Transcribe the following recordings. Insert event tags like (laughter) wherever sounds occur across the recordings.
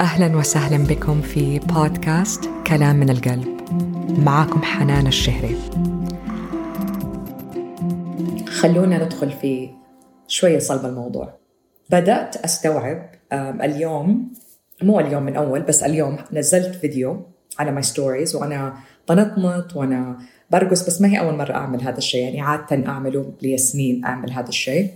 أهلا وسهلا بكم في بودكاست كلام من القلب. معاكم حنان الشهري. خلونا ندخل في شوية صلب الموضوع. بدأت أستوعب اليوم مو اليوم من أول بس اليوم نزلت فيديو على my stories وأنا بنطط وأنا برقص بس ما هي أول مرة أعمل هذا الشيء. يعني عادة أعمله لي سنين أعمل هذا الشيء.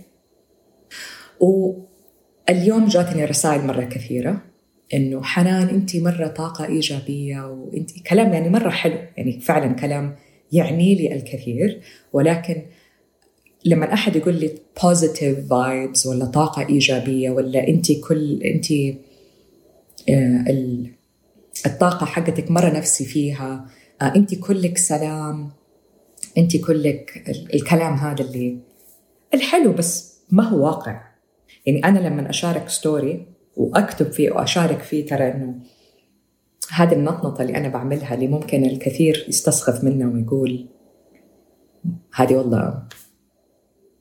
واليوم جاتني رسائل مرة كثيرة. إنه حنان أنت مرة طاقة إيجابية وأنت كلام يعني مرة حلو يعني فعلا كلام يعني لي الكثير ولكن لما احد يقول لي positive vibes ولا طاقة إيجابية ولا أنت كل أنت آه، الطاقة حقتك مرة نفسي فيها آه، أنت كلك سلام أنت كلك الكلام هذا اللي الحلو بس ما هو واقع. يعني أنا لما أشارك ستوري وأكتب فيه وأشارك فيه ترى إنه هذه النطنطه اللي أنا بعملها اللي ممكن الكثير يستسخف منها ويقول هذه والله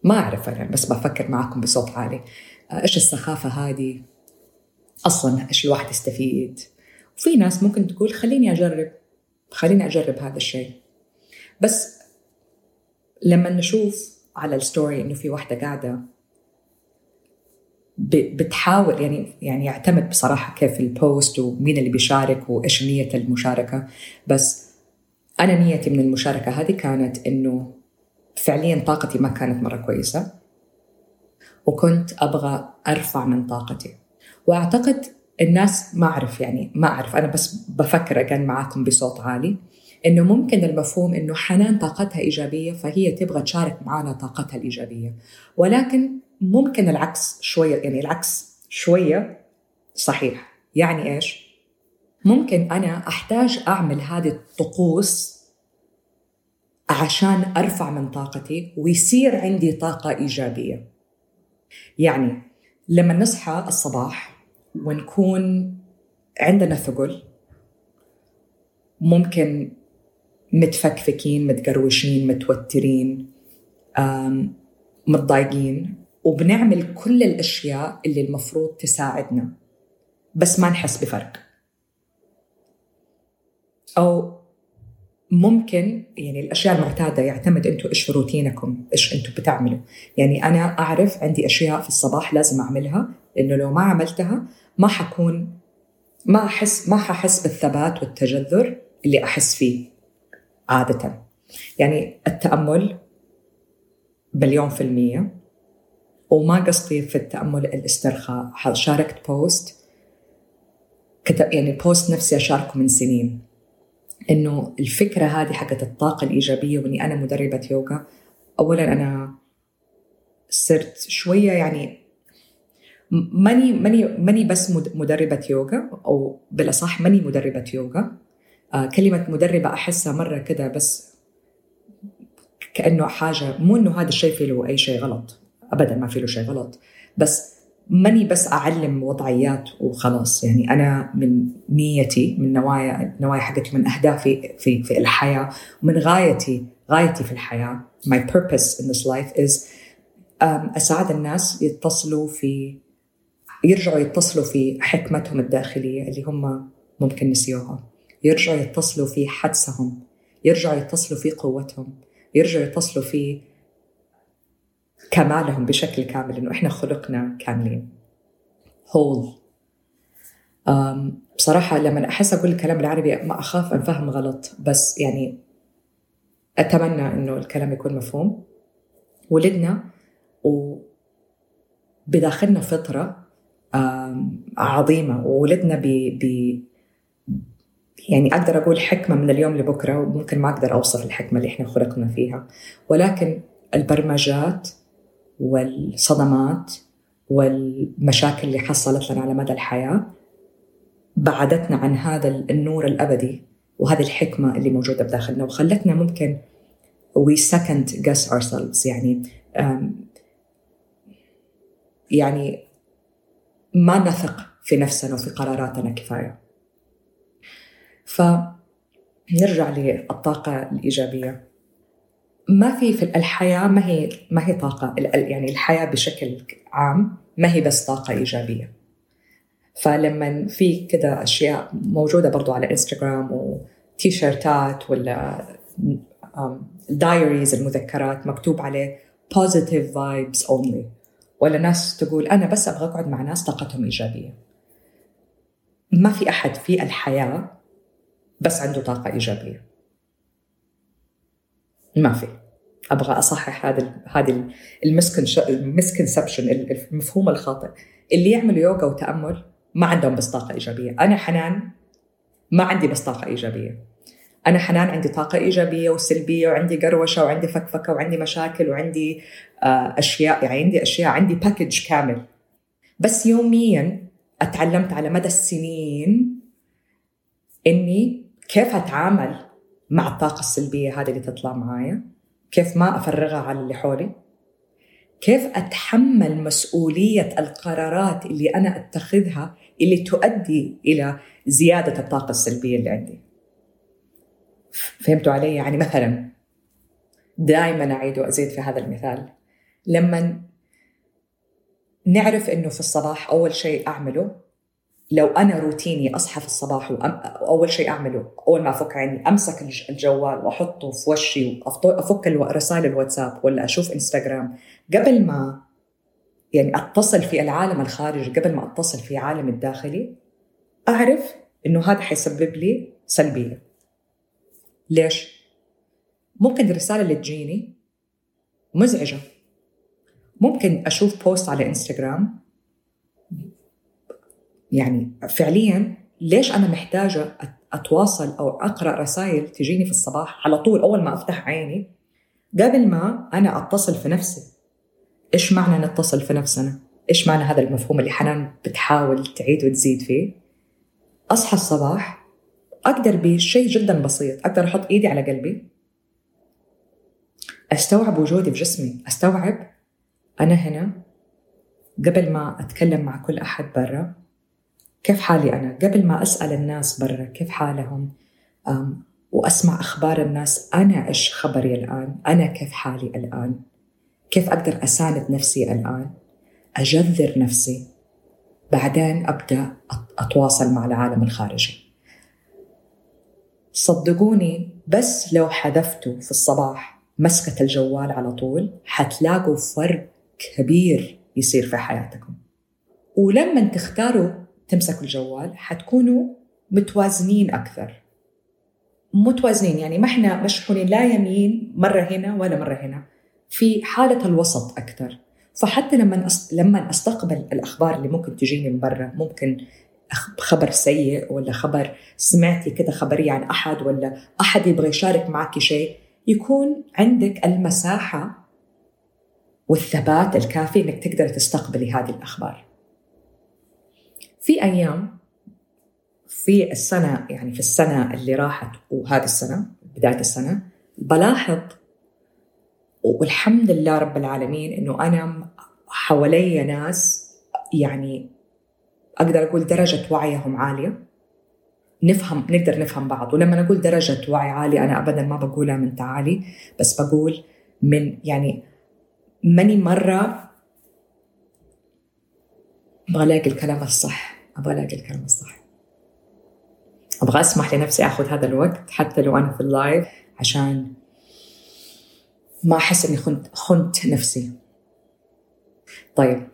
ما أعرف أنا بس بفكر معكم بصوت عالي. إيش السخافة هذه؟ أصلا إيش الواحد يستفيد؟ وفي ناس ممكن تقول خليني أجرب خليني أجرب هذا الشيء. بس لما نشوف على ال story إنه في واحدة قاعدة بتحاول يعني يعني يعتمد بصراحة كيف ال post ومين اللي بيشارك وإيش نية المشاركة. بس أنا نيتي من المشاركة هذه كانت إنه فعليا طاقتي ما كانت مرة كويسة وكنت أبغى أرفع من طاقتي. وأعتقد الناس ما أعرف يعني ما أعرف. أنا بس بفكر اجان معاكم بصوت عالي إنه ممكن المفهوم إنه حنان طاقتها إيجابية فهي تبغى تشارك معنا طاقتها الإيجابية. ولكن ممكن العكس شوية يعني العكس شوية صحيح. يعني إيش؟ ممكن أنا أحتاج أعمل هذه الطقوس عشان أرفع من طاقتي ويصير عندي طاقة إيجابية. يعني لما نصحى الصباح ونكون عندنا ثقل ممكن متفكفكين متقروشين متوترين متضايقين. وبنعمل كل الأشياء اللي المفروض تساعدنا. بس ما نحس بفرق. أو ممكن يعني الأشياء المعتادة يعتمد أنتم إيش روتينكم إيش أنتم بتعملوا. يعني أنا أعرف عندي أشياء في الصباح لازم أعملها لأنه لو ما عملتها ما حكون ما أحس ما ححس بالثبات والتجذر اللي أحس فيه عادة. يعني التأمل بليون في المية. وما قصدي في التأمل الاسترخاء. شاركت post كتب يعني ال post نفسي أشاركه من سنين. إنه الفكرة هذه حقت الطاقة الإيجابية وإني أنا مدربة يوغا أولا أنا صرت شوية يعني ماني ماني ماني بس مدربة يوغا أو بالأصح ماني مدربة يوغا آه كلمة مدربة أحسها مرة كده بس كأنه حاجة مو إنه هذا الشيء فيه له أي شيء غلط. ابدا ما في له شيء غلط. بس ماني بس أعلم وضعيات وخلاص. يعني أنا من نيتي من نوايا نوايا حقتي من أهدافي في في الحياة ومن غايتي غايتي في الحياة my purpose in this life is أساعد الناس يتصلوا في يرجعوا يتصلوا في حكمتهم الداخلية اللي هم ممكن نسيوها. يرجعوا يتصلوا في حدسهم يرجعوا يتصلوا في قوتهم يرجعوا يتصلوا في كمالهم بشكل كامل إنه إحنا خلقنا كاملين. هول بصراحة لما أحس أقول الكلام بالعربي ما أخاف أنفهم غلط بس يعني أتمنى إنه الكلام يكون مفهوم. ولدنا وبداخلنا فطرة عظيمة وولدنا ب يعني أقدر أقول حكمة من اليوم لبكرة وممكن ما أقدر أوصف الحكمة اللي إحنا خلقنا فيها. ولكن البرمجات والصدمات والمشاكل اللي حصلت لنا على مدى الحياة بعدتنا عن هذا النور الأبدي وهذه الحكمة اللي موجودة بداخلنا. وخلتنا ممكن we second guess ourselves. يعني يعني ما نثق في نفسنا وفي قراراتنا كفاية. فنرجع للطاقة الإيجابية. ما في في الحياة ما هي ما هي طاقة يعني الحياة بشكل عام ما هي بس طاقة إيجابية. فلما في كده أشياء موجودة برضو على انستغرام وتي شيرتات ولا دايريز المذكرات مكتوب عليه positive vibes only. ولا ناس تقول أنا بس أبغى أقعد مع ناس طاقتهم إيجابية. ما في أحد في الحياة بس عنده طاقة إيجابية. ما في. أبغى أصحح هذا هذه المسكنسبشن المفهوم الخاطئ. اللي يعملوا يوغا وتأمل ما عندهم بس طاقة إيجابية. أنا حنان ما عندي بس طاقة إيجابية. أنا حنان عندي طاقة إيجابية وسلبية وعندي قروشة وعندي فكفكة وعندي مشاكل وعندي آه، أشياء يعني عندي أشياء عندي باكج كامل. بس يوميا أتعلمت على مدى السنين إني كيف أتعامل مع الطاقة السلبية هذه اللي تطلع معايا؟ كيف ما أفرغها على اللي حولي؟ كيف أتحمل مسؤولية القرارات اللي أنا أتخذها اللي تؤدي إلى زيادة الطاقة السلبية اللي عندي؟ فهمتوا علي؟ يعني مثلا دائما أعيد وأزيد في هذا المثال. لما نعرف إنه في الصباح أول شيء أعمله لو أنا روتيني أصحى في الصباح واول شيء أعمله أول ما أفك عيني أمسك الجوال وأحطه في وشي وافك رسائل الواتساب ولا أشوف إنستغرام. قبل ما يعني أتصل في العالم الخارجي قبل ما أتصل في عالم الداخلي أعرف إنه هذا حيسبب لي سلبية. ليش؟ ممكن الرسالة اللي تجيني مزعجة. ممكن أشوف بوست على إنستغرام يعني فعليا ليش أنا محتاجة أتواصل أو أقرأ رسائل تجيني في الصباح على طول أول ما أفتح عيني؟ قبل ما أنا أتصل في نفسي. إيش معنى نتصل في نفسنا؟ إيش معنى هذا المفهوم اللي حنان بتحاول تعيد وتزيد فيه؟ أصحى الصباح أقدر بشيء جدا بسيط. أقدر أحط إيدي على قلبي. أستوعب وجودي في جسمي. أستوعب أنا هنا قبل ما أتكلم مع كل أحد برا. كيف حالي أنا؟ قبل ما أسأل الناس برا كيف حالهم؟ وأسمع أخبار الناس أنا إيش خبري الآن؟ أنا كيف حالي الآن؟ كيف أقدر أساند نفسي الآن؟ أجذر نفسي؟ بعدين أبدأ أتواصل مع العالم الخارجي. صدقوني بس لو حذفتوا في الصباح مسكة الجوال على طول حتلاقوا فرق كبير يصير في حياتكم. ولما تختاروا تمسكوا الجوال حتكونوا متوازنين أكثر متوازنين يعني ما إحنا مشحونين لا يمين مرة هنا ولا مرة هنا في حالة الوسط أكثر فحتى لما لما أستقبل الأخبار اللي ممكن تجيني من برا ممكن خبر سيء ولا خبر سمعتي كده خبرية عن أحد ولا أحد يبغى يشارك معك شيء يكون عندك المساحة والثبات الكافي إنك تقدر تستقبلي هذه الأخبار. في أيام في السنة يعني في السنة اللي راحت وهذه السنة بداية السنة بلاحظ والحمد لله رب العالمين إنه أنا حوالي ناس يعني أقدر أقول درجة وعيهم عالية. نفهم نقدر نفهم بعض. ولما أقول درجة وعي عالي أنا ابدا ما بقولها من تعالي بس بقول من يعني ماني مرة أبغى الكلام الصح. أبغى ألاقي الكلام الصح. أبغى أسمح لنفسي أخذ هذا الوقت حتى لو أنا في اللايف عشان ما أحس إني خنت خنت نفسي. طيب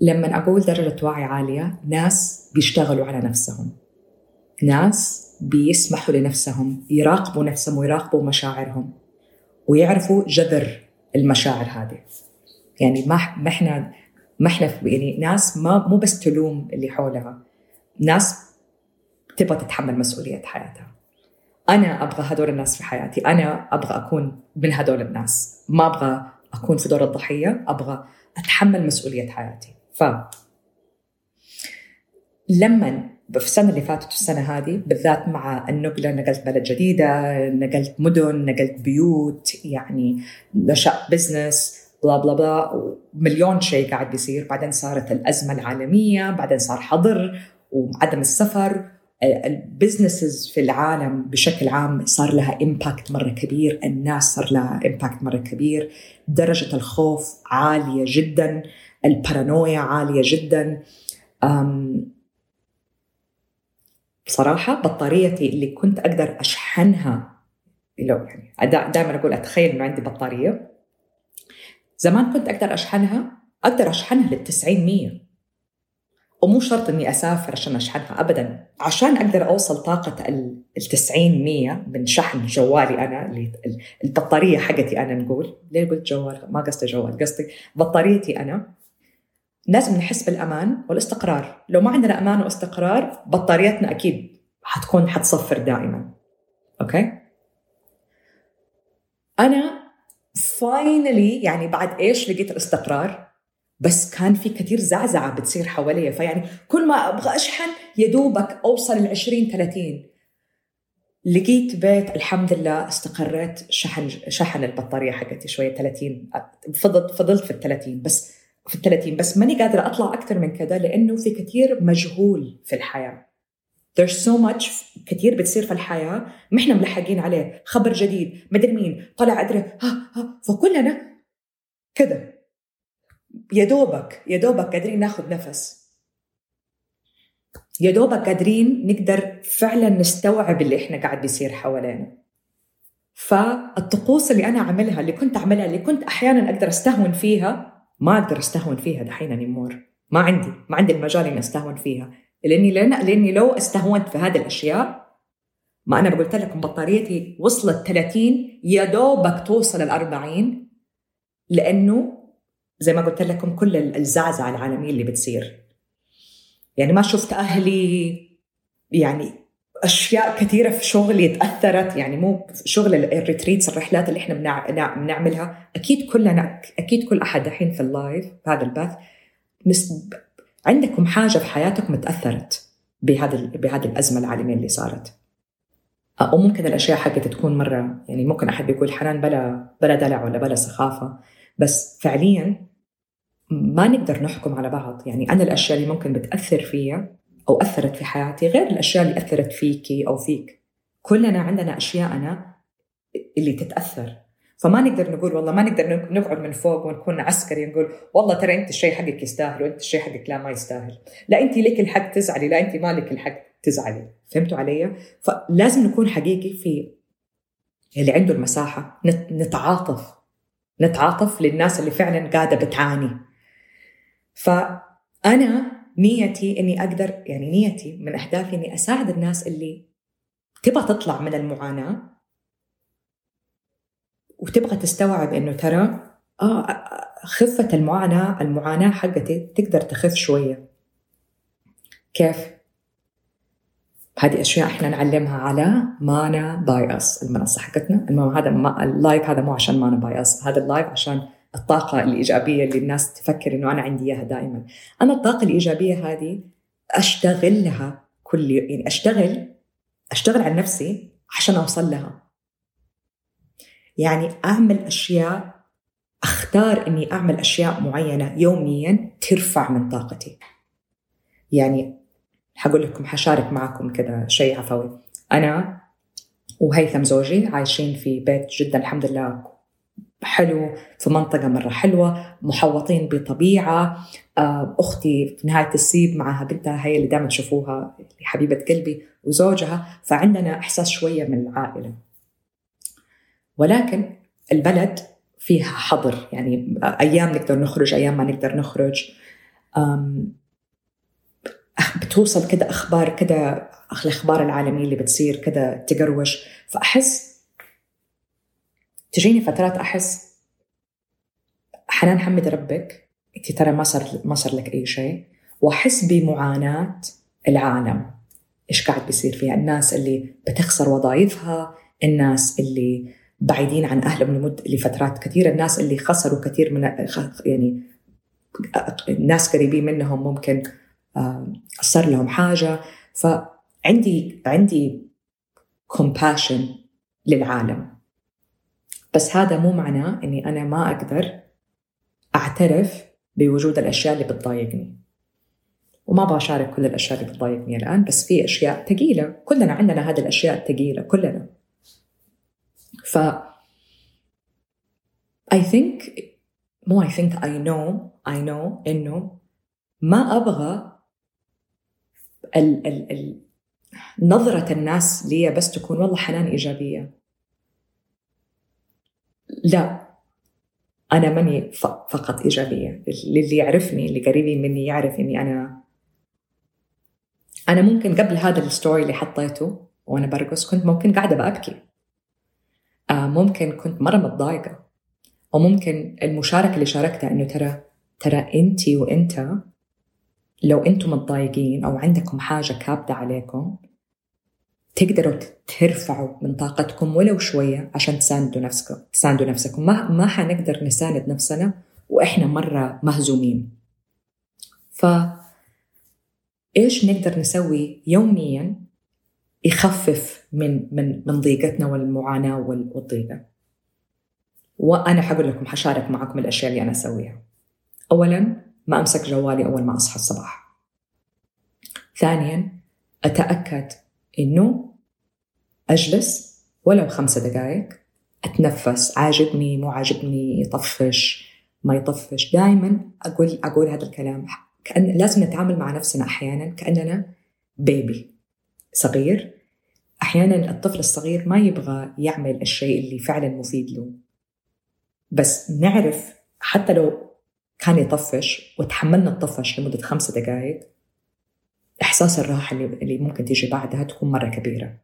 لما أقول درجة وعي عالية ناس بيشتغلوا على نفسهم. ناس بيسمحوا لنفسهم يراقبوا نفسهم ويراقبوا مشاعرهم ويعرفوا جذر المشاعر هذه. يعني ما ما إحنا ما إحنا يعني ناس ما مو بس تلوم اللي حولها. ناس تبغى تتحمل مسؤولية حياتها. أنا أبغى هدول الناس في حياتي. أنا أبغى أكون من هدول الناس. ما أبغى أكون في دور الضحية. أبغى أتحمل مسؤولية حياتي. ف لما في السنة اللي فاتت والسنة هذه بالذات مع النقلة نقلت بلد جديدة نقلت مدن نقلت بيوت يعني نشأ بزنس بلا بلا بلا مليون شيء قاعد بيصير. بعدين صارت الأزمة العالمية بعدين صار حظر وعدم السفر. ال businesses في العالم بشكل عام صار لها impact مرة كبير. الناس صار لها impact مرة كبير. درجة الخوف عالية جدا. البارانويا عالية جدا. بصراحة بطاريتي اللي كنت أقدر أشحنها لو يعني دائما أقول أتخيل إنه عندي بطارية. زمان كنت أقدر أشحنها أقدر أشحنها لل 90 100 ومو شرط إني أسافر عشان أشحنها ابدا عشان أقدر أوصل طاقة ال 90 100 من شحن جوالي أنا اللي البطارية حقتي أنا نقول. ليه قلت جوال؟ ما قصدي جوال قصدي بطاريتي أنا. لازم نحس بالأمان والاستقرار. لو ما عندنا أمان واستقرار بطاريتنا أكيد حتكون حتصفر دائما. أوكي؟ أنا فاينلي يعني بعد إيش لقيت الاستقرار؟ بس كان في كثير زعزعة بتصير حواليا. فيعني كل ما أبغى أشحن يا دوبك أوصل ال 20 30 لقيت بيت الحمد لله استقريت شحن شحن البطارية حقتي شوية 30 فضلت فضلت في ال 30 بس في ال 30 بس ماني قادرة أطلع أكثر من كذا لأنه في كثير مجهول في الحياة. There's so much كثير بتصير في الحياة ما إحنا ملحقين عليه. خبر جديد مدري مين طلع أدري ها ها فكلنا كذا يا دوبك يا دوبك قادرين ناخذ نفس. يا دوبك قادرين نقدر فعلا نستوعب اللي إحنا قاعد بيصير حوالينا. فالطقوس اللي أنا أعملها اللي كنت أعملها اللي كنت أحيانا أقدر أستهون فيها ما أقدر أستهون فيها دحين انيمور ما عندي ما عندي المجال إني أستهون فيها. لأني لأني لو استهونت في هذه الأشياء ما أنا قلت لكم بطاريتي وصلت 30 يا دوبك توصل ال 40 لأنه زي ما قلت لكم كل الزعزعة العالمية اللي بتصير. يعني ما شفت أهلي يعني أشياء كثيرة في شغلي تأثرت يعني مو شغل ال retreats الرحلات اللي إحنا بنعملها. أكيد كلنا أكيد كل أحد الحين في ال live في هذا البث عندكم حاجة في حياتكم تأثرت بهذا بهذه الأزمة العالمية اللي صارت؟ أو ممكن الأشياء حقتي تكون مرة يعني ممكن أحد يقول حنان بلا بلا دلع ولا بلا سخافة بس فعليا ما نقدر نحكم على بعض. يعني أنا الأشياء اللي ممكن بتأثر فيا أو أثرت في حياتي غير الأشياء اللي أثرت فيكي أو فيك. كلنا عندنا أشياءنا اللي تتأثر. فما نقدر نقول والله ما نقدر نقعد من فوق ونكون عسكري نقول والله ترى أنت الشيء حقك يستاهل وأنت الشيء حقك لا ما يستاهل. لا أنت لك الحق تزعلي لا أنت ما لك الحق تزعلي. فهمتوا علي؟ فلازم نكون حقيقي في اللي عنده المساحة نتعاطف. نتعاطف للناس اللي فعلا قاعدة بتعاني. فأنا نيتي إني أقدر يعني نيتي من أهدافي إني أساعد الناس اللي تبغى تطلع من المعاناة وتبغى تستوعب إنه ترى آه خفة المعاناة المعاناة حقتي تقدر تخف شوية. كيف؟ هذه أشياء إحنا نعلمها على مانا باي اس المنصة حقتنا. المهم هذا ما ال live هذا مو عشان مانا باي اس هذا ال live عشان الطاقة الإيجابية اللي الناس تفكر إنه أنا عندي إياها دائما. أنا الطاقة الإيجابية هذه أشتغلها كل يعني أشتغل أشتغل على نفسي عشان أوصل لها. يعني أعمل أشياء أختار إني أعمل أشياء معينة يوميا ترفع من طاقتي. يعني حقول لكم حشارك معكم كذا شيء عفوي. أنا وهيثم زوجي عايشين في بيت جدا الحمد لله حلو في منطقة مرة حلوة محوطين بطبيعة. آه، أختي في نهاية السيب معها بنتها هي اللي دائما تشوفوها حبيبة قلبي وزوجها. فعندنا إحساس شوية من العائلة. ولكن البلد فيها حظر. يعني أيام نقدر نخرج أيام ما نقدر نخرج. بتوصل كده أخبار كده الأخبار العالمية اللي بتصير كده تقروش. فأحس تجيني فترات أحس حنان حمد ربك انت ترى ما صار ما صار لك أي شيء. وأحس بمعاناة العالم. إيش قاعد بيصير فيها؟ الناس اللي بتخسر وظائفها الناس اللي بعيدين عن أهلهم لمد لفترات. كثيره الناس اللي خسروا كثير من يعني ناس قريبين منهم ممكن صار لهم حاجة. فعندي عندي compassion للعالم. بس هذا مو معناه إني أنا ما أقدر أعترف بوجود الأشياء اللي بتضايقني. وما بشارك كل الأشياء اللي بتضايقني الآن بس في أشياء ثقيله كلنا عندنا هذه الأشياء الثقيله كلنا. ف I think مو I think I know I know إنه ما أبغى ال ال ال نظرة الناس لي بس تكون والله حنان إيجابية. لا. أنا ماني فقط إيجابية. اللي يعرفني اللي قريبين مني يعرف إني أنا أنا ممكن قبل هذا الستوري اللي حطيته وأنا برقص كنت ممكن قاعدة بأبكي. ممكن كنت مرة متضايقة. أو ممكن المشاركة اللي شاركتها إنه ترى ترى أنت وأنت لو أنتم متضايقين أو عندكم حاجة كابدة عليكم تقدروا ترفعوا من طاقتكم ولو شوية عشان تساندوا نفسكم تساندوا نفسكم. ما ما حنقدر نساند نفسنا وإحنا مرة مهزومين. ف إيش نقدر نسوي يوميا؟ يخفف من من من ضيقتنا والمعاناة والضيقة. وأنا حقول لكم حشارك معكم الأشياء اللي أنا أسويها. أولا ما أمسك جوالي أول ما أصحى الصباح. ثانيا أتأكد إنه أجلس ولو خمسة دقائق أتنفس. عاجبني مو عاجبني يطفش ما يطفش. دائما أقول أقول هذا الكلام. كأن لازم نتعامل مع نفسنا أحيانا كأننا بيبي صغير أحيانا الطفل الصغير ما يبغى يعمل الشيء اللي فعلا مفيد له. بس نعرف حتى لو كان يطفش وتحملنا الطفش لمدة خمسة دقائق إحساس الراحة اللي ممكن تيجي بعدها تكون مرة كبيرة.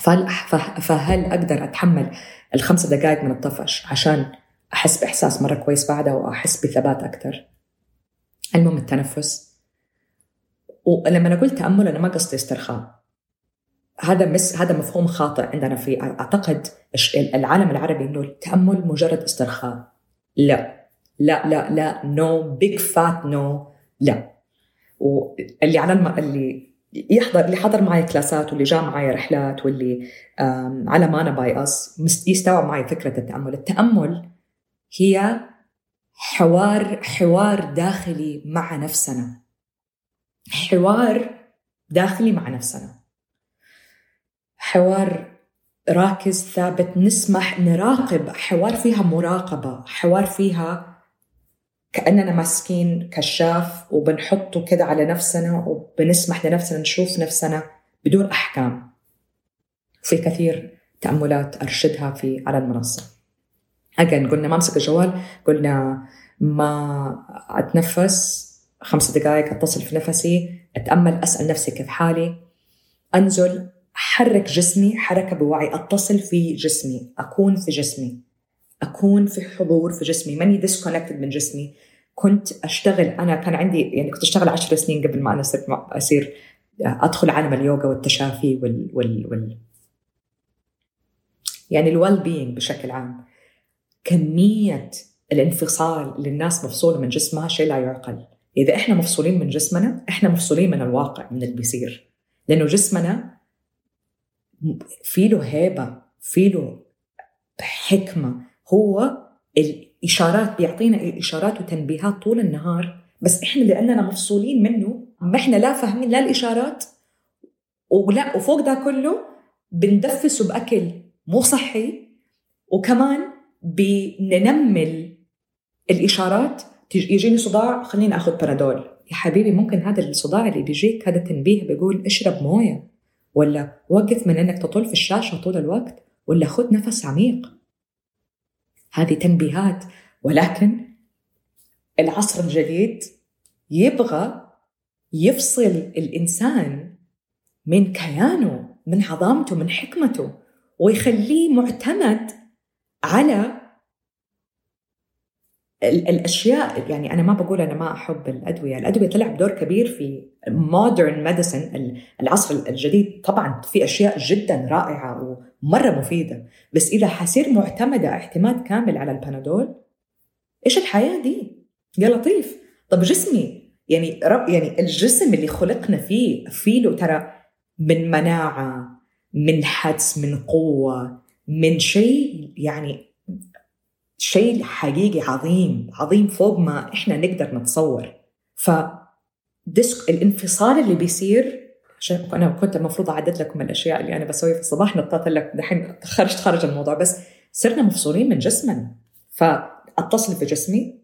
فهل, أقدر أتحمل الخمسة دقائق من الطفش عشان أحس بإحساس مرة كويس بعدها وأحس بثبات أكثر المهم التنفس. ولما أقول تأمل أنا ما قصدي استرخاء. هذا مس هذا مفهوم خاطئ عندنا في أعتقد العالم العربي إنه التأمل مجرد استرخاء. لا. لا لا لا. no big fat no لا. واللي على الم... اللي يحضر اللي حضر معي كلاسات واللي جاء معي رحلات واللي على مانا باي اس يستوعب معي فكرة التأمل. التأمل هي حوار حوار داخلي مع نفسنا. حوار داخلي مع نفسنا. حوار راكز ثابت نسمح نراقب. حوار فيها مراقبة حوار فيها كأننا ماسكين كشاف وبنحطه كده على نفسنا وبنسمح لنفسنا نشوف نفسنا بدون أحكام. في كثير تأملات أرشدها في على المنصة. أجن قلنا ما أمسك الجوال قلنا ما أتنفس. خمس دقائق أتصل في نفسي أتأمل أسأل نفسي كيف حالي. أنزل أحرك جسمي حركة بوعي أتصل في جسمي أكون في جسمي. أكون في حضور في جسمي. ماني ديسكونكتد من جسمي. كنت أشتغل أنا كان عندي يعني كنت أشتغل عشر سنين قبل ما أنا صرت أصير أدخل عالم اليوغا والتشافي وال, وال, وال. يعني الويل بينج بشكل عام. كمية الانفصال اللي الناس مفصولة من جسمها شيء لا يعقل. إذا إحنا مفصولين من جسمنا إحنا مفصولين من الواقع من اللي بيصير. لأنه جسمنا في له هيبة في له حكمة. هو الإشارات بيعطينا إشارات وتنبيهات طول النهار. بس إحنا لأننا مفصولين منه ما إحنا لا فاهمين لا الإشارات ولا وفوق ده كله بندفسه بأكل مو صحي. وكمان بننمل الإشارات. يجيني صداع خليني أخذ بنادول يا حبيبي ممكن هذا الصداع اللي بيجيك هذا تنبيه بيقول اشرب موية. ولا وقف من إنك تطل في الشاشة طول الوقت ولا خذ نفس عميق. هذه تنبيهات ولكن العصر الجديد يبغى يفصل الإنسان من كيانه من عظامته من حكمته ويخليه معتمد على الأشياء يعني أنا ما بقول أنا ما أحب الأدوية، الأدوية تلعب دور كبير في مودرن ميديسن العصر الجديد طبعا في أشياء جدا رائعة ومرة مفيدة، بس إذا حصير معتمدة اعتماد كامل على البنادول إيش الحياة دي؟ يا لطيف، طب جسمي يعني رب يعني الجسم اللي خلقنا فيه فيه له ترى من مناعة من حدس من قوة من شيء يعني شيء حقيقي عظيم عظيم فوق ما إحنا نقدر نتصور. ف الانفصال اللي بيصير عشان أنا كنت المفروض أعدد لكم الأشياء اللي أنا بسويها في الصباح نطيت لك دحين خرجت خارج الموضوع بس صرنا مفصولين من جسمنا. فاتصل في جسمي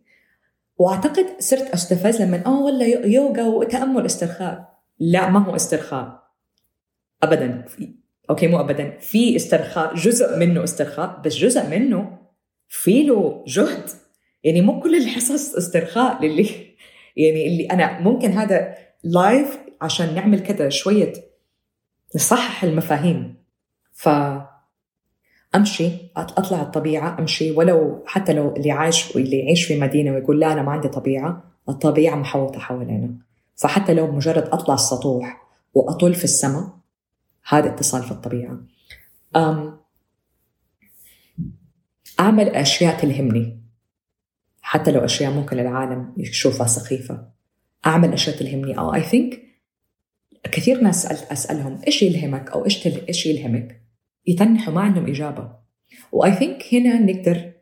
وأعتقد صرت أستفز لما آه والله يوغا وتأمل استرخاء. لا ما هو استرخاء. ابدا. okay مو ابدا. في استرخاء جزء منه استرخاء بس جزء منه في له جهد. يعني مو كل الحصص استرخاء للي (laughs) يعني اللي أنا ممكن هذا live عشان نعمل كذا شوية نصحح المفاهيم. ف أمشي أطلع الطبيعة أمشي. ولو حتى لو اللي عايش اللي يعيش في مدينة ويقول لا أنا ما عندي طبيعة الطبيعة محوطة حوالينا. فحتى لو مجرد أطلع السطوح واطل في السماء هذا اتصال في الطبيعة. أم أعمل أشياء تلهمني. حتى لو أشياء ممكن العالم يشوفها سخيفة. أعمل أشياء تلهمني. أو I think كثير ناس أسألهم إيش يلهمك أو إيش إيش يلهمك؟ يتنحوا ما عندهم إجابة. و I think هنا نقدر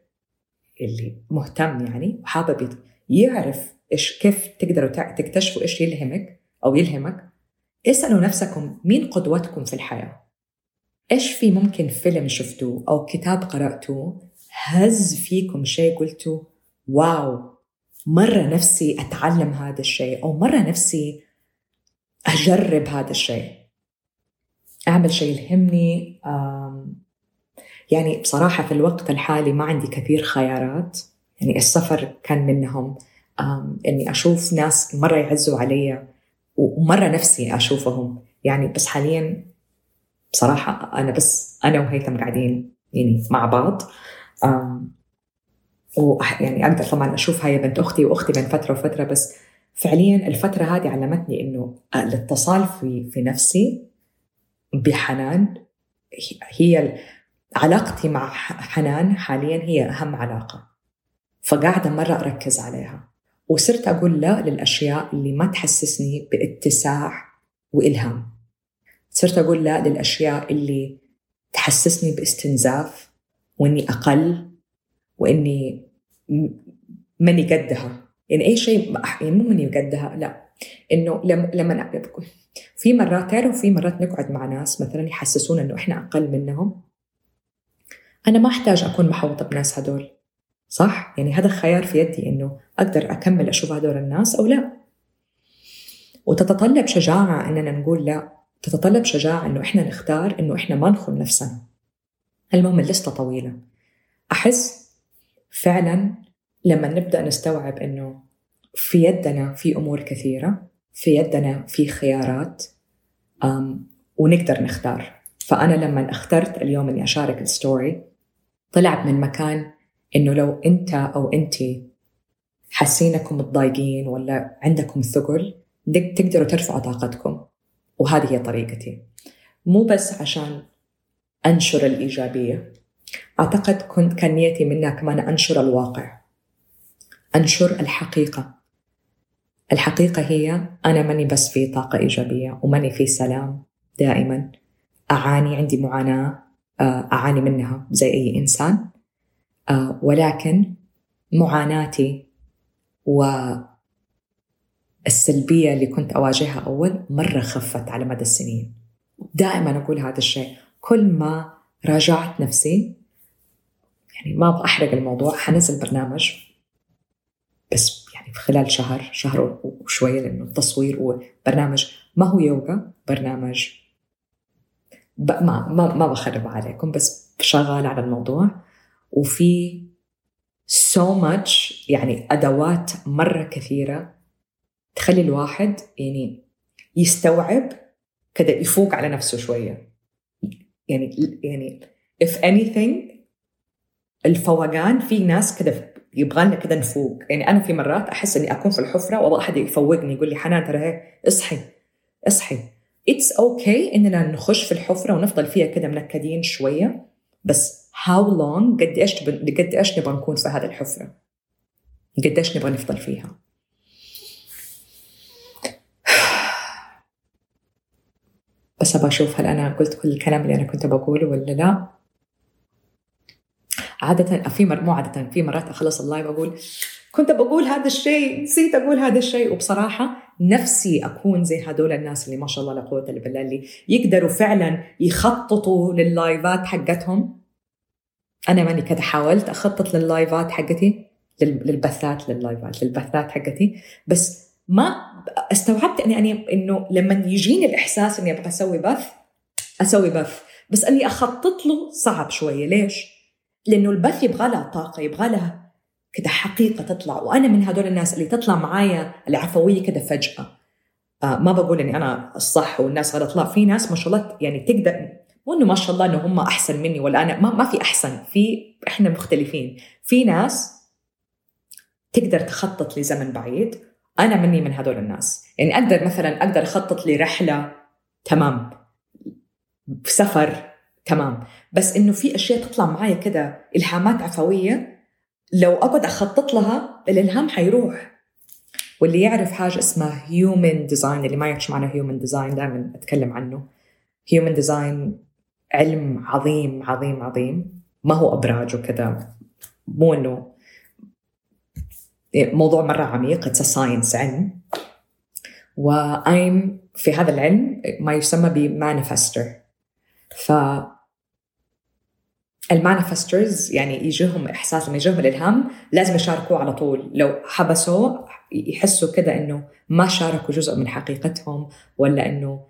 اللي مهتم يعني وحابب يعرف إيش كيف تقدروا تكتشفوا إيش يلهمك أو يلهمك. اسألوا نفسكم مين قدوتكم في الحياة؟ إيش في ممكن فيلم شفتوه أو كتاب قرأتوه هز فيكم شيء قلتوا واو مرة نفسي أتعلم هذا الشيء أو مرة نفسي أجرب هذا الشيء أعمل شيء يلهمني يعني بصراحة في الوقت الحالي ما عندي كثير خيارات. يعني السفر كان منهم إني أشوف ناس مرة يعزوا علي ومرة نفسي أشوفهم. يعني بس حاليا بصراحة أنا بس أنا وهيثم قاعدين يعني مع بعض. ويعني أقدر طبعا أشوف هاي بنت أختي وأختي بين فترة وفترة بس فعليا الفترة هذه علمتني إنه الاتصال في في نفسي بحنان هي علاقتي مع حنان حاليا هي أهم علاقة. فقاعدة مرة أركز عليها وصرت أقول لا للأشياء اللي ما تحسسني باتساع وإلهام. صرت أقول لا للأشياء اللي تحسسني باستنزاف وإني أقل وإني ماني قدها. يعني أي شيء يعني مو ماني قدها لا. إنه لما في مرات تعرف في مرات نقعد مع ناس مثلا يحسسونا إنه إحنا أقل منهم؟ أنا ما أحتاج أكون محوطة بناس هدول. صح؟ يعني هذا الخيار في يدي إنه أقدر أكمل أشوف هدول الناس أو لا. وتتطلب شجاعة إننا نقول لا. تتطلب شجاعة إنه إحنا نختار إنه إحنا ما نخون نفسنا. المهم اللسته طويلة. أحس فعلا لما نبدأ نستوعب إنه في يدنا في أمور كثيرة في يدنا في خيارات ونقدر نختار. فأنا لما اخترت اليوم إني أشارك الستوري طلع من مكان إنه لو أنت أو انت حاسينكم متضايقين ولا عندكم ثقل تقدروا ترفعوا طاقتكم. وهذه هي طريقتي. مو بس عشان أنشر الإيجابية. أعتقد كنت كان نيتي منها كمان أنشر الواقع. أنشر الحقيقة. الحقيقة هي أنا ماني بس في طاقة إيجابية وماني في سلام دائما. أعاني عندي معاناة آه، أعاني منها زي أي إنسان. آه، ولكن معاناتي والسلبيه اللي كنت أواجهها أول مرة خفت على مدى السنين. دائما أقول هذا الشيء. كل ما راجعت نفسي يعني ما أبغى أحرق الموضوع حنزل برنامج. بس يعني في خلال شهر شهر وشويه لأنه التصوير وبرنامج ما هو يوغا برنامج ما ما ما بخرب عليكم بس شغال على الموضوع. وفي so much يعني أدوات مرة كثيرة تخلي الواحد يعني يستوعب كذا يفوق على نفسه شوية. يعني يعني if anything الفوقان في ناس كذا يبغى لنا كذا نفوق. يعني أنا في مرات أحس إني أكون في الحفرة وأبغى أحد يفوقني يقول لي حنان ترى اصحي اصحي. it's okay, okay إننا نخش في الحفرة ونفضل فيها كذا منكدين شوية بس how long قد إيش قد إيش نبغى نكون في هذه الحفرة؟ قد إيش نبغى نفضل فيها؟ بس أبغى أشوف هل أنا قلت كل الكلام اللي أنا كنت بقوله ولا لا؟ عادة في مر... مو عادة في مرات أخلص ال live أقول كنت بقول هذا الشيء نسيت أقول هذا الشيء. وبصراحة نفسي أكون زي هدول الناس اللي ما شاء الله لا قوة إلا بالله اللي يقدروا فعلا يخططوا لل live ات حقتهم. أنا ماني كذا حاولت أخطط لللايفات حقتي للبثات لللايفات للبثات حقتي. بس ما استوعبت اني يعني إنه لما يجيني الإحساس إني أبغى أسوي بث أسوي بث. بس إني أخطط له صعب شوية. ليش؟ لأنه البث يبغى لها طاقة يبغى لها كده حقيقة تطلع. وأنا من هدول الناس اللي تطلع معايا العفوية كده فجأة. آه ما بقول إني أنا الصح والناس غلط. لا في ناس ما شاء الله يعني تقدر مو إنه ما شاء الله إنه هم أحسن مني ولا أنا ما, ما في أحسن. في إحنا مختلفين. في ناس تقدر تخطط لزمن بعيد. أنا مني من هدول الناس. يعني أقدر مثلا أقدر أخطط لرحلة تمام. سفر تمام. بس إنه في أشياء تطلع معايا كده إلهامات عفوية لو أقعد أخطط لها الإلهام حيروح. واللي يعرف حاجة اسمها human design اللي ما يعرف معنى human design دائما أتكلم عنه. Human design علم عظيم عظيم عظيم. ما هو أبراج وكذا. مو إنه موضوع مرة عميق. It's science علم. و I'm في هذا العلم ما يسمى ب manifestor. ف ال manifestors يعني يجيهم إحساس لما يجيهم الإلهام لازم يشاركوه على طول. لو حبسوه يحسوا كده إنه ما شاركوا جزء من حقيقتهم ولا إنه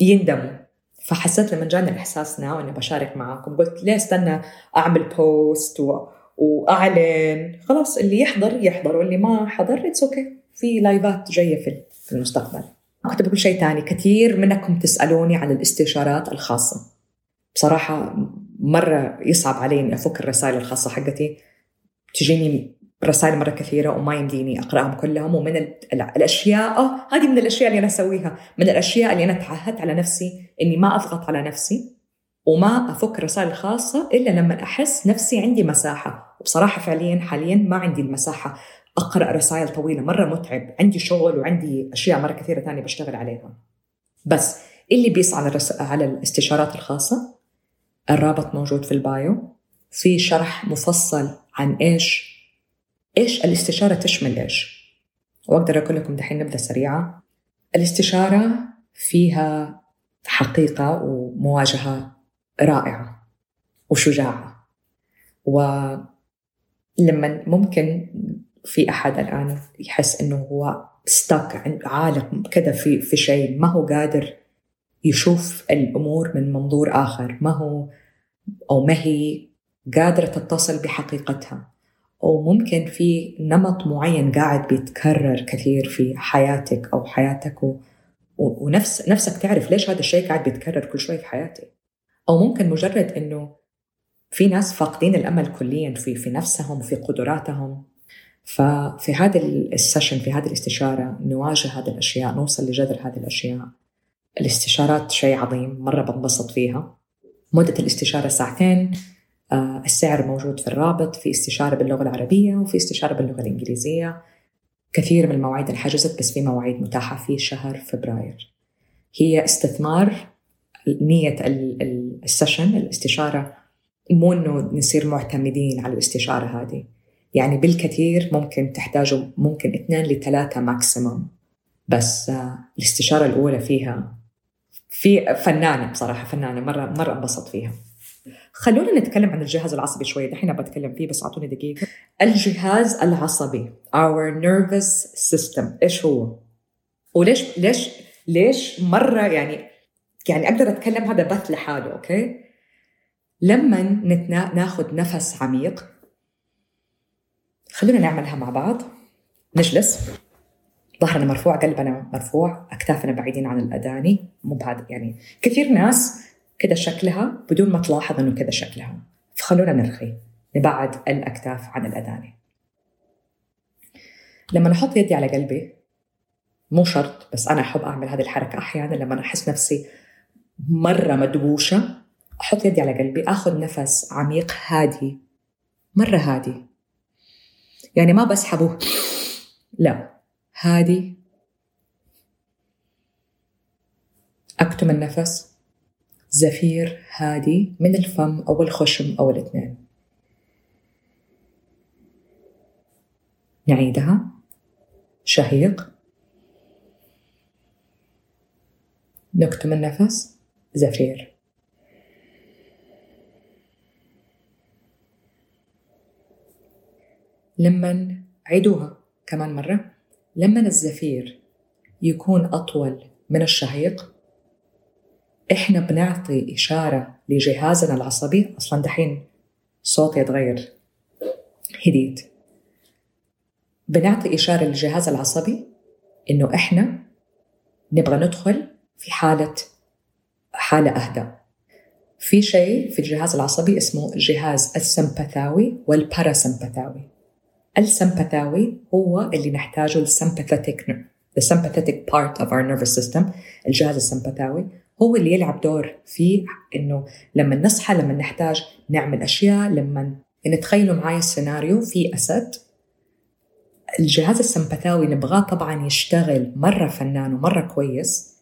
يندموا. فحسيت لما جاني الإحساس now إني بشارك معاكم قلت ليه استنى أعمل post و... وأعلن. خلاص اللي يحضر يحضر واللي ما حضر it's okay, okay. في live ات جاية في المستقبل. كنت بقول شيء ثاني كثير منكم تسألوني عن الاستشارات الخاصة. بصراحة مرة يصعب علي إني أفك الرسائل الخاصة حقتي. تجيني رسائل مرة كثيرة وما يمديني أقرأهم كلهم. ومن الأشياء هذه من الأشياء اللي أنا أسويها. من الأشياء اللي أنا تعهدت على نفسي إني ما أضغط على نفسي وما أفك الرسائل الخاصه إلا لما أحس نفسي عندي مساحة. وبصراحه فعليا حاليا ما عندي المساحة أقرأ رسائل طويلة مرة متعب عندي شغل وعندي أشياء مرة كثيرة ثانية بشتغل عليها. بس اللي بيسعى على على الاستشارات الخاصة الرابط موجود في البايو في شرح مفصل عن إيش إيش الاستشارة تشمل إيش. وأقدر أقول لكم دحين نبذة سريعة الاستشارة فيها حقيقة ومواجهة رائعة وشجاعة. ولما ممكن في أحد الآن يحس إنه هو ستاك عالق كذا في في شيء ما هو قادر يشوف الأمور من منظور آخر ما هو أو ما هي قادرة تتصل بحقيقتها. أو ممكن في نمط معين قاعد بيتكرر كثير في حياتك أو حياتك و... ونفس نفسك تعرف ليش هذا الشيء قاعد بيتكرر كل شوي في حياتي. أو ممكن مجرد إنه في ناس فاقدين الأمل كليا في في نفسهم وفي قدراتهم. ففي هذا السيشن في هذه الاستشارة نواجه هذه الأشياء نوصل لجذر هذه الأشياء. الاستشارات شيء عظيم مرة بنبسط فيها. مدة الاستشارة ساعتين آه، السعر موجود في الرابط في استشارة باللغة العربية وفي استشارة باللغة الإنجليزية. كثير من المواعيد انحجزت بس في مواعيد متاحة في شهر فبراير. هي استثمار نية ال session الاستشارة مو إنه نصير معتمدين على الاستشارة هذه. يعني بالكثير ممكن تحتاجوا ممكن اثنين لثلاثة maximum بس آه، الاستشارة الأولى فيها في فنانة بصراحة فنانة مرة مرة انبسط فيها. خلونا نتكلم عن الجهاز العصبي شوية دحين بتكلم فيه بس أعطوني دقيقة. الجهاز العصبي our nervous system إيش هو؟ وليش ليش ليش مرة يعني يعني أقدر أتكلم هذا بث لحاله أوكي؟ لما ناخذ نفس عميق خلونا نعملها مع بعض. نجلس. ظهرنا مرفوع قلبنا مرفوع أكتافنا بعيدين عن الأداني مو بعد يعني كثير ناس كذا شكلها بدون ما تلاحظ إنه كذا شكلها. فخلونا نرخي نبعد الأكتاف عن الأداني لما أحط يدي على قلبي مو شرط بس أنا أحب أعمل هذه الحركة أحيانا لما أحس نفسي مرة مدبوشة أحط يدي على قلبي أخذ نفس عميق هادي مرة هادي. يعني ما بسحبه. لا هادي. أكتم النفس. زفير هادي من الفم أو الخشم أو الاثنين. نعيدها. شهيق. نكتم النفس. زفير. لما عيدوها كمان مرة لما الزفير يكون أطول من الشهيق؟ إحنا بنعطي إشارة لجهازنا العصبي. أصلا دحين صوتي يتغير. هديت. بنعطي إشارة للجهاز العصبي إنه إحنا نبغى ندخل في حالة حالة أهدى. في شيء في الجهاز العصبي اسمه الجهاز السمبثاوي والباراسمبثاوي. السمبثاوي هو اللي نحتاجه the sympathetic part of our nervous system. الجهاز السمبثاوي هو اللي يلعب دور في إنه لما نصحى لما نحتاج نعمل أشياء لما نتخيلوا معي السيناريو في أسد الجهاز السمبثاوي نبغاه طبعا يشتغل مرة فنان ومرة كويس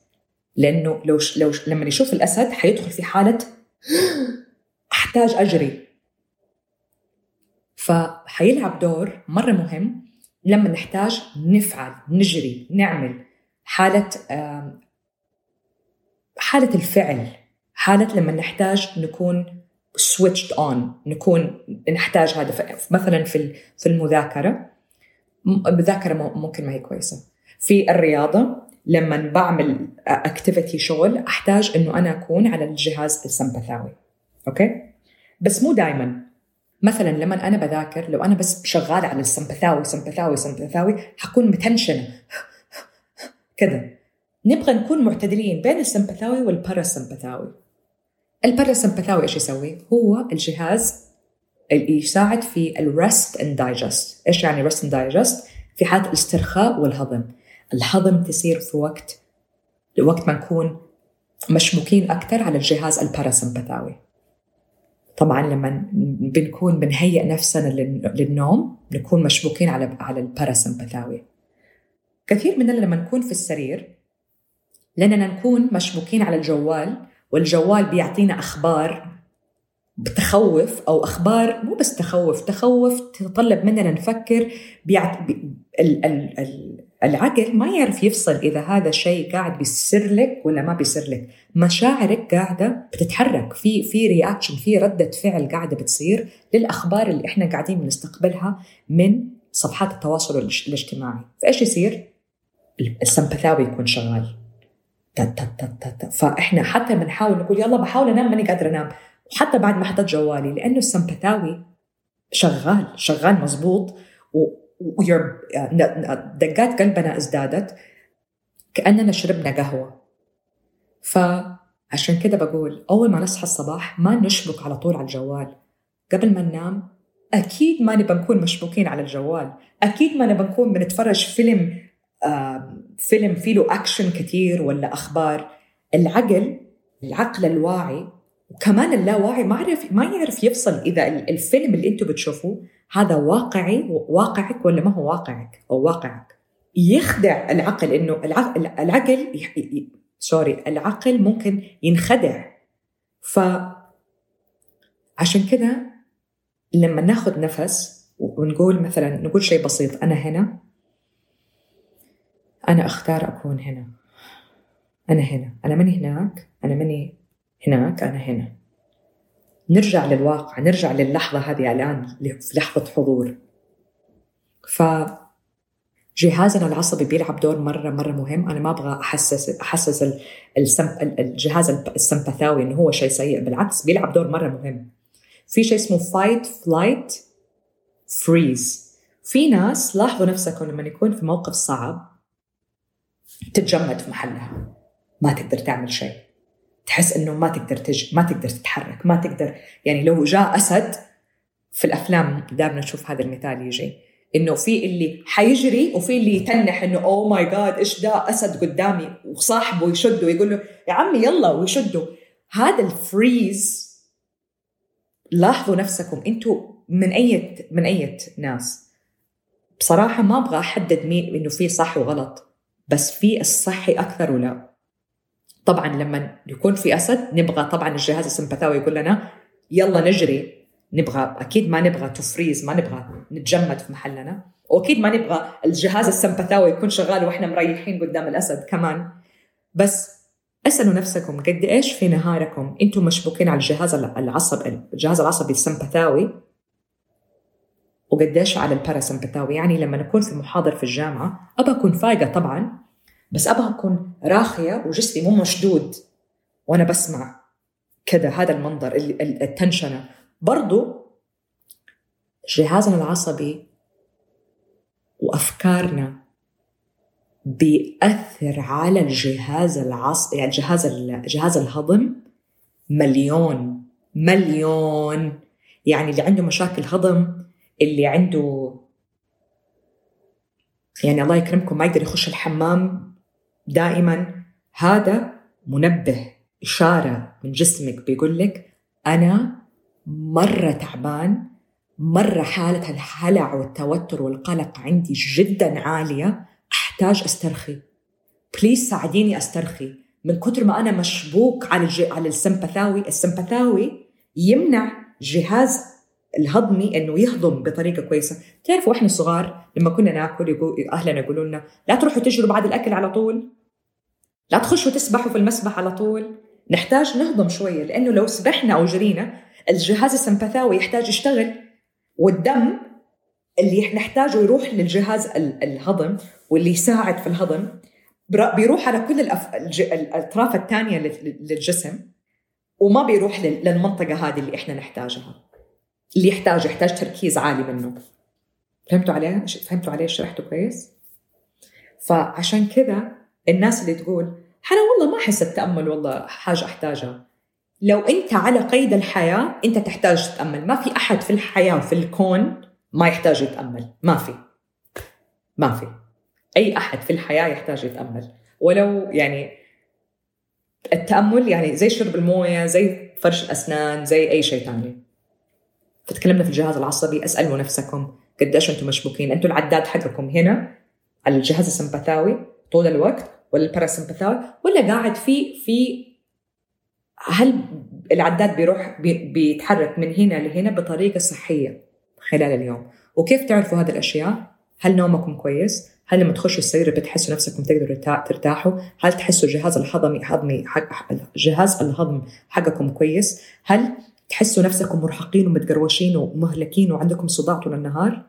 لأنه لو لو لما يشوف الأسد حيدخل في حالة (gasps) أحتاج أجري. فحيلعب دور مرة مهم لما نحتاج نفعل نجري نعمل حالة حالة الفعل حالة لما نحتاج نكون switched on نكون نحتاج هذا مثلا في في المذاكرة المذاكرة ممكن ما هي كويسة. في الرياضة لما بعمل اكتيفيتي شغل أحتاج إنه أنا أكون على الجهاز السمبثاوي Okay؟ بس مو دائما مثلا لما أنا بذاكر لو أنا بس شغالة على السمبثاوي سمبثاوي سمبثاوي حكون متنشنة كذا نبغى نكون معتدلين بين السمبثاوي والباراسمبثاوي الباراسمبثاوي إيش يسوي؟ هو الجهاز اللي يساعد في ال rest and digest، إيش يعني rest and digest؟ في حالة الاسترخاء والهضم. الهضم تصير في وقت وقت ما نكون مشبوكين أكثر على الجهاز الباراسمبثاوي. طبعا لما بنكون بنهيئ نفسنا للنوم نكون مشبوكين على على الباراسمبثاوي. كثير مننا لما نكون في السرير لأننا نكون مشبوكين على الجوال والجوال بيعطينا أخبار بتخوف أو أخبار مو بس تخوف تخوف تتطلب مننا نفكر بيعت... بي... ال... ال... ال... العقل ما يعرف يفصل إذا هذا الشيء قاعد بيسر لك ولا ما بيسر لك. مشاعرك قاعدة بتتحرك. في في رياكشن في ردة فعل قاعدة بتصير للأخبار اللي إحنا قاعدين بنستقبلها من صفحات التواصل الاجتماعي. فإيش يصير؟ السمبثاوي يكون شغال. فإحنا حتى بنحاول نقول يلا بحاول أنام ماني قادرة أنام. وحتى بعد ما حطيت جوالي لأنه السمبثاوي شغال شغال مزبوط دقات قلبنا ازدادت كأننا شربنا قهوة. فعشان كده بقول أول ما نصحى الصباح ما نشبك على طول على الجوال. قبل ما ننام أكيد ما نبى نكون مشبوكين على الجوال. أكيد ما نبى نكون بنتفرج فيلم فيلم فيه له اكشن كثير ولا أخبار. العقل العقل الواعي وكمان اللاواعي ما يعرف ما يعرف يفصل إذا الفيلم اللي أنتم بتشوفوه هذا واقعي واقعك ولا ما هو واقعك؟ أو واقعك. يخدع العقل إنه العقل, العقل سوري العقل ممكن ينخدع. ف عشان كده لما ناخذ نفس ونقول مثلا نقول شيء بسيط أنا هنا أنا أختار أكون هنا. أنا هنا. أنا ماني هناك أنا ماني هناك أنا هنا. نرجع للواقع نرجع للحظة هذه الآن في لحظة حضور. ف جهازنا العصبي بيلعب دور مرة مرة مهم. أنا ما أبغى أحسس أحسس الجهاز السمبثاوي إنه هو شيء سيء. بالعكس بيلعب دور مرة مهم. في شيء اسمه fight, flight, freeze في ناس لاحظوا نفسكم لما يكون في موقف صعب تتجمد في محلها. ما تقدر تعمل شيء. تحس إنه ما تقدر تج... ما تقدر تتحرك ما تقدر. يعني لو جاء أسد في الأفلام دائما نشوف هذا المثال يجي إنه في اللي حيجري وفي اللي يتنح إنه oh my God إيش ده أسد قدامي وصاحبه يشده ويقول له يا عمي يلا ويشده. هذا ال freeze لاحظوا نفسكم أنتم من أي من أي ناس. بصراحة ما أبغى أحدد مين إنه في صح وغلط بس في الصحي أكثر ولا. طبعا لما يكون في أسد نبغى طبعا الجهاز السمبثاوي يقول لنا يلا نجري نبغى أكيد ما نبغى تفريز ما نبغى نتجمد في محلنا. وأكيد ما نبغى الجهاز السمبثاوي يكون شغال وإحنا مريحين قدام الأسد كمان. بس اسألوا نفسكم قد إيش في نهاركم؟ أنتم مشبوكين على الجهاز العصبي الجهاز العصبي السمبثاوي وقديش على الباراسمبثاوي يعني لما نكون في محاضر في الجامعة أبى أكون فايقة طبعا. بس أبى أكون راخية وجسمي مو مشدود. وأنا بسمع كذا هذا المنظر التنشنة. برضو جهازنا العصبي وأفكارنا بيأثر على الجهاز العصبي يعني جهاز جهاز الهضم مليون مليون. يعني اللي عنده مشاكل هضم اللي عنده يعني الله يكرمكم ما يقدر يخش الحمام دائما هذا منبه إشارة من جسمك بيقول لك أنا مرة تعبان مرة حالة الهلع والتوتر والقلق عندي جدا عالية أحتاج أسترخي. بليز ساعديني أسترخي. من كثر ما أنا مشبوك على الج... على السمبثاوي السمبثاوي يمنع جهاز الهضمي إنه يهضم بطريقة كويسة، تعرفوا إحنا صغار لما كنا ناكل يقول أهلنا يقولوا لنا لا تروحوا تجروا بعد الأكل على طول. لا تخشوا تسبحوا في المسبح على طول. نحتاج نهضم شوية لأنه لو سبحنا أو جرينا الجهاز السمبثاوي يحتاج يشتغل. والدم اللي نحتاجه يروح للجهاز الهضم واللي يساعد في الهضم. بيروح على كل الأف... الأطراف الثانية للجسم. وما بيروح للمنطقة هذه اللي إحنا نحتاجها. اللي يحتاج يحتاج تركيز عالي منه. فهمتوا عليه فهمتوا عليه شرحته كويس؟ فعشان كذا الناس اللي تقول أنا والله ما أحس التامل والله حاجة أحتاجها. لو أنت على قيد الحياة أنت تحتاج تتامل ما في أحد في الحياة وفي الكون ما يحتاج يتأمل. ما في. ما في. أي أحد في الحياة يحتاج يتأمل. ولو يعني التأمل يعني زي شرب الموية زي فرش الأسنان زي أي شيء ثاني فتكلمنا في الجهاز العصبي اسألوا نفسكم. قديش أنتم مشبوكين؟ أنتم العداد حقكم هنا. على الجهاز السمبثاوي طول الوقت ولا الباراسمبثاوي ولا قاعد في في هل العداد بيروح بيتحرك من هنا لهنا بطريقة صحية خلال اليوم؟ وكيف تعرفوا هذه الأشياء؟ هل نومكم كويس؟ هل لما تخشوا السرير بتحسوا نفسكم تقدروا ترتاحوا؟ هل تحسوا الجهاز الهضمي هضمي حق جهاز الهضم حقكم كويس؟ هل تحسوا نفسكم مرهقين ومتقروشين ومهلكين وعندكم صداع طول النهار؟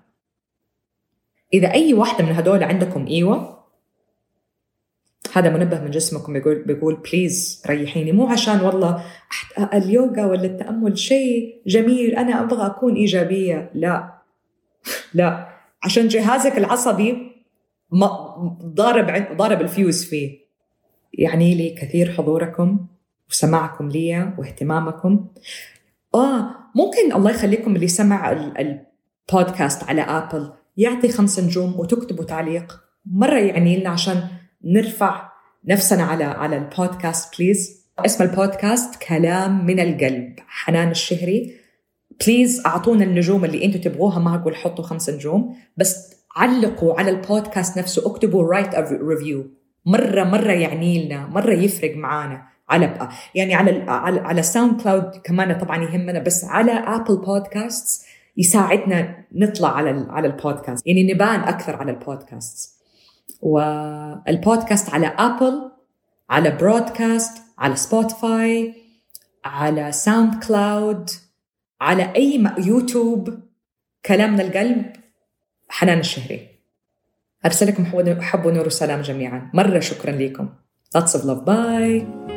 إذا أي واحدة من هدول عندكم إيوه هذا منبه من جسمكم بيقول بيقول please ريحيني. مو عشان والله اليوغا ولا التأمل شيء جميل أنا أبغى أكون إيجابية. لا. (laughs) لا. عشان جهازك العصبي ضارب ضارب الفيوز فيه. يعني لي كثير حضوركم وسماعكم لي واهتمامكم. آه ممكن الله يخليكم اللي سمع البودكاست على آبل يعطي خمس نجوم وتكتبوا تعليق. مرة يعني لنا عشان نرفع نفسنا على على البودكاست please اسم البودكاست كلام من القلب حنان الشهري. Please أعطونا النجوم اللي أنتم تبغوها ما أقول حطوا خمس نجوم بس علقوا على البودكاست نفسه اكتبوا write review مرة مرة يعني لنا مرة يفرق معانا. على بقى. يعني على على, على ساوند كلاود كمان طبعا يهمنا بس على ابل بودكاست يساعدنا نطلع على على البودكاست. يعني نبان أكثر على البودكاست. والبودكاست على أبل على بودكاست على سبوتيفاي على ساوند كلاود على أي يوتيوب كلام من القلب حنان الشهري أرسلكم حب ونور وسلام جميعا مرة شكرا لكم Lots of love. Bye.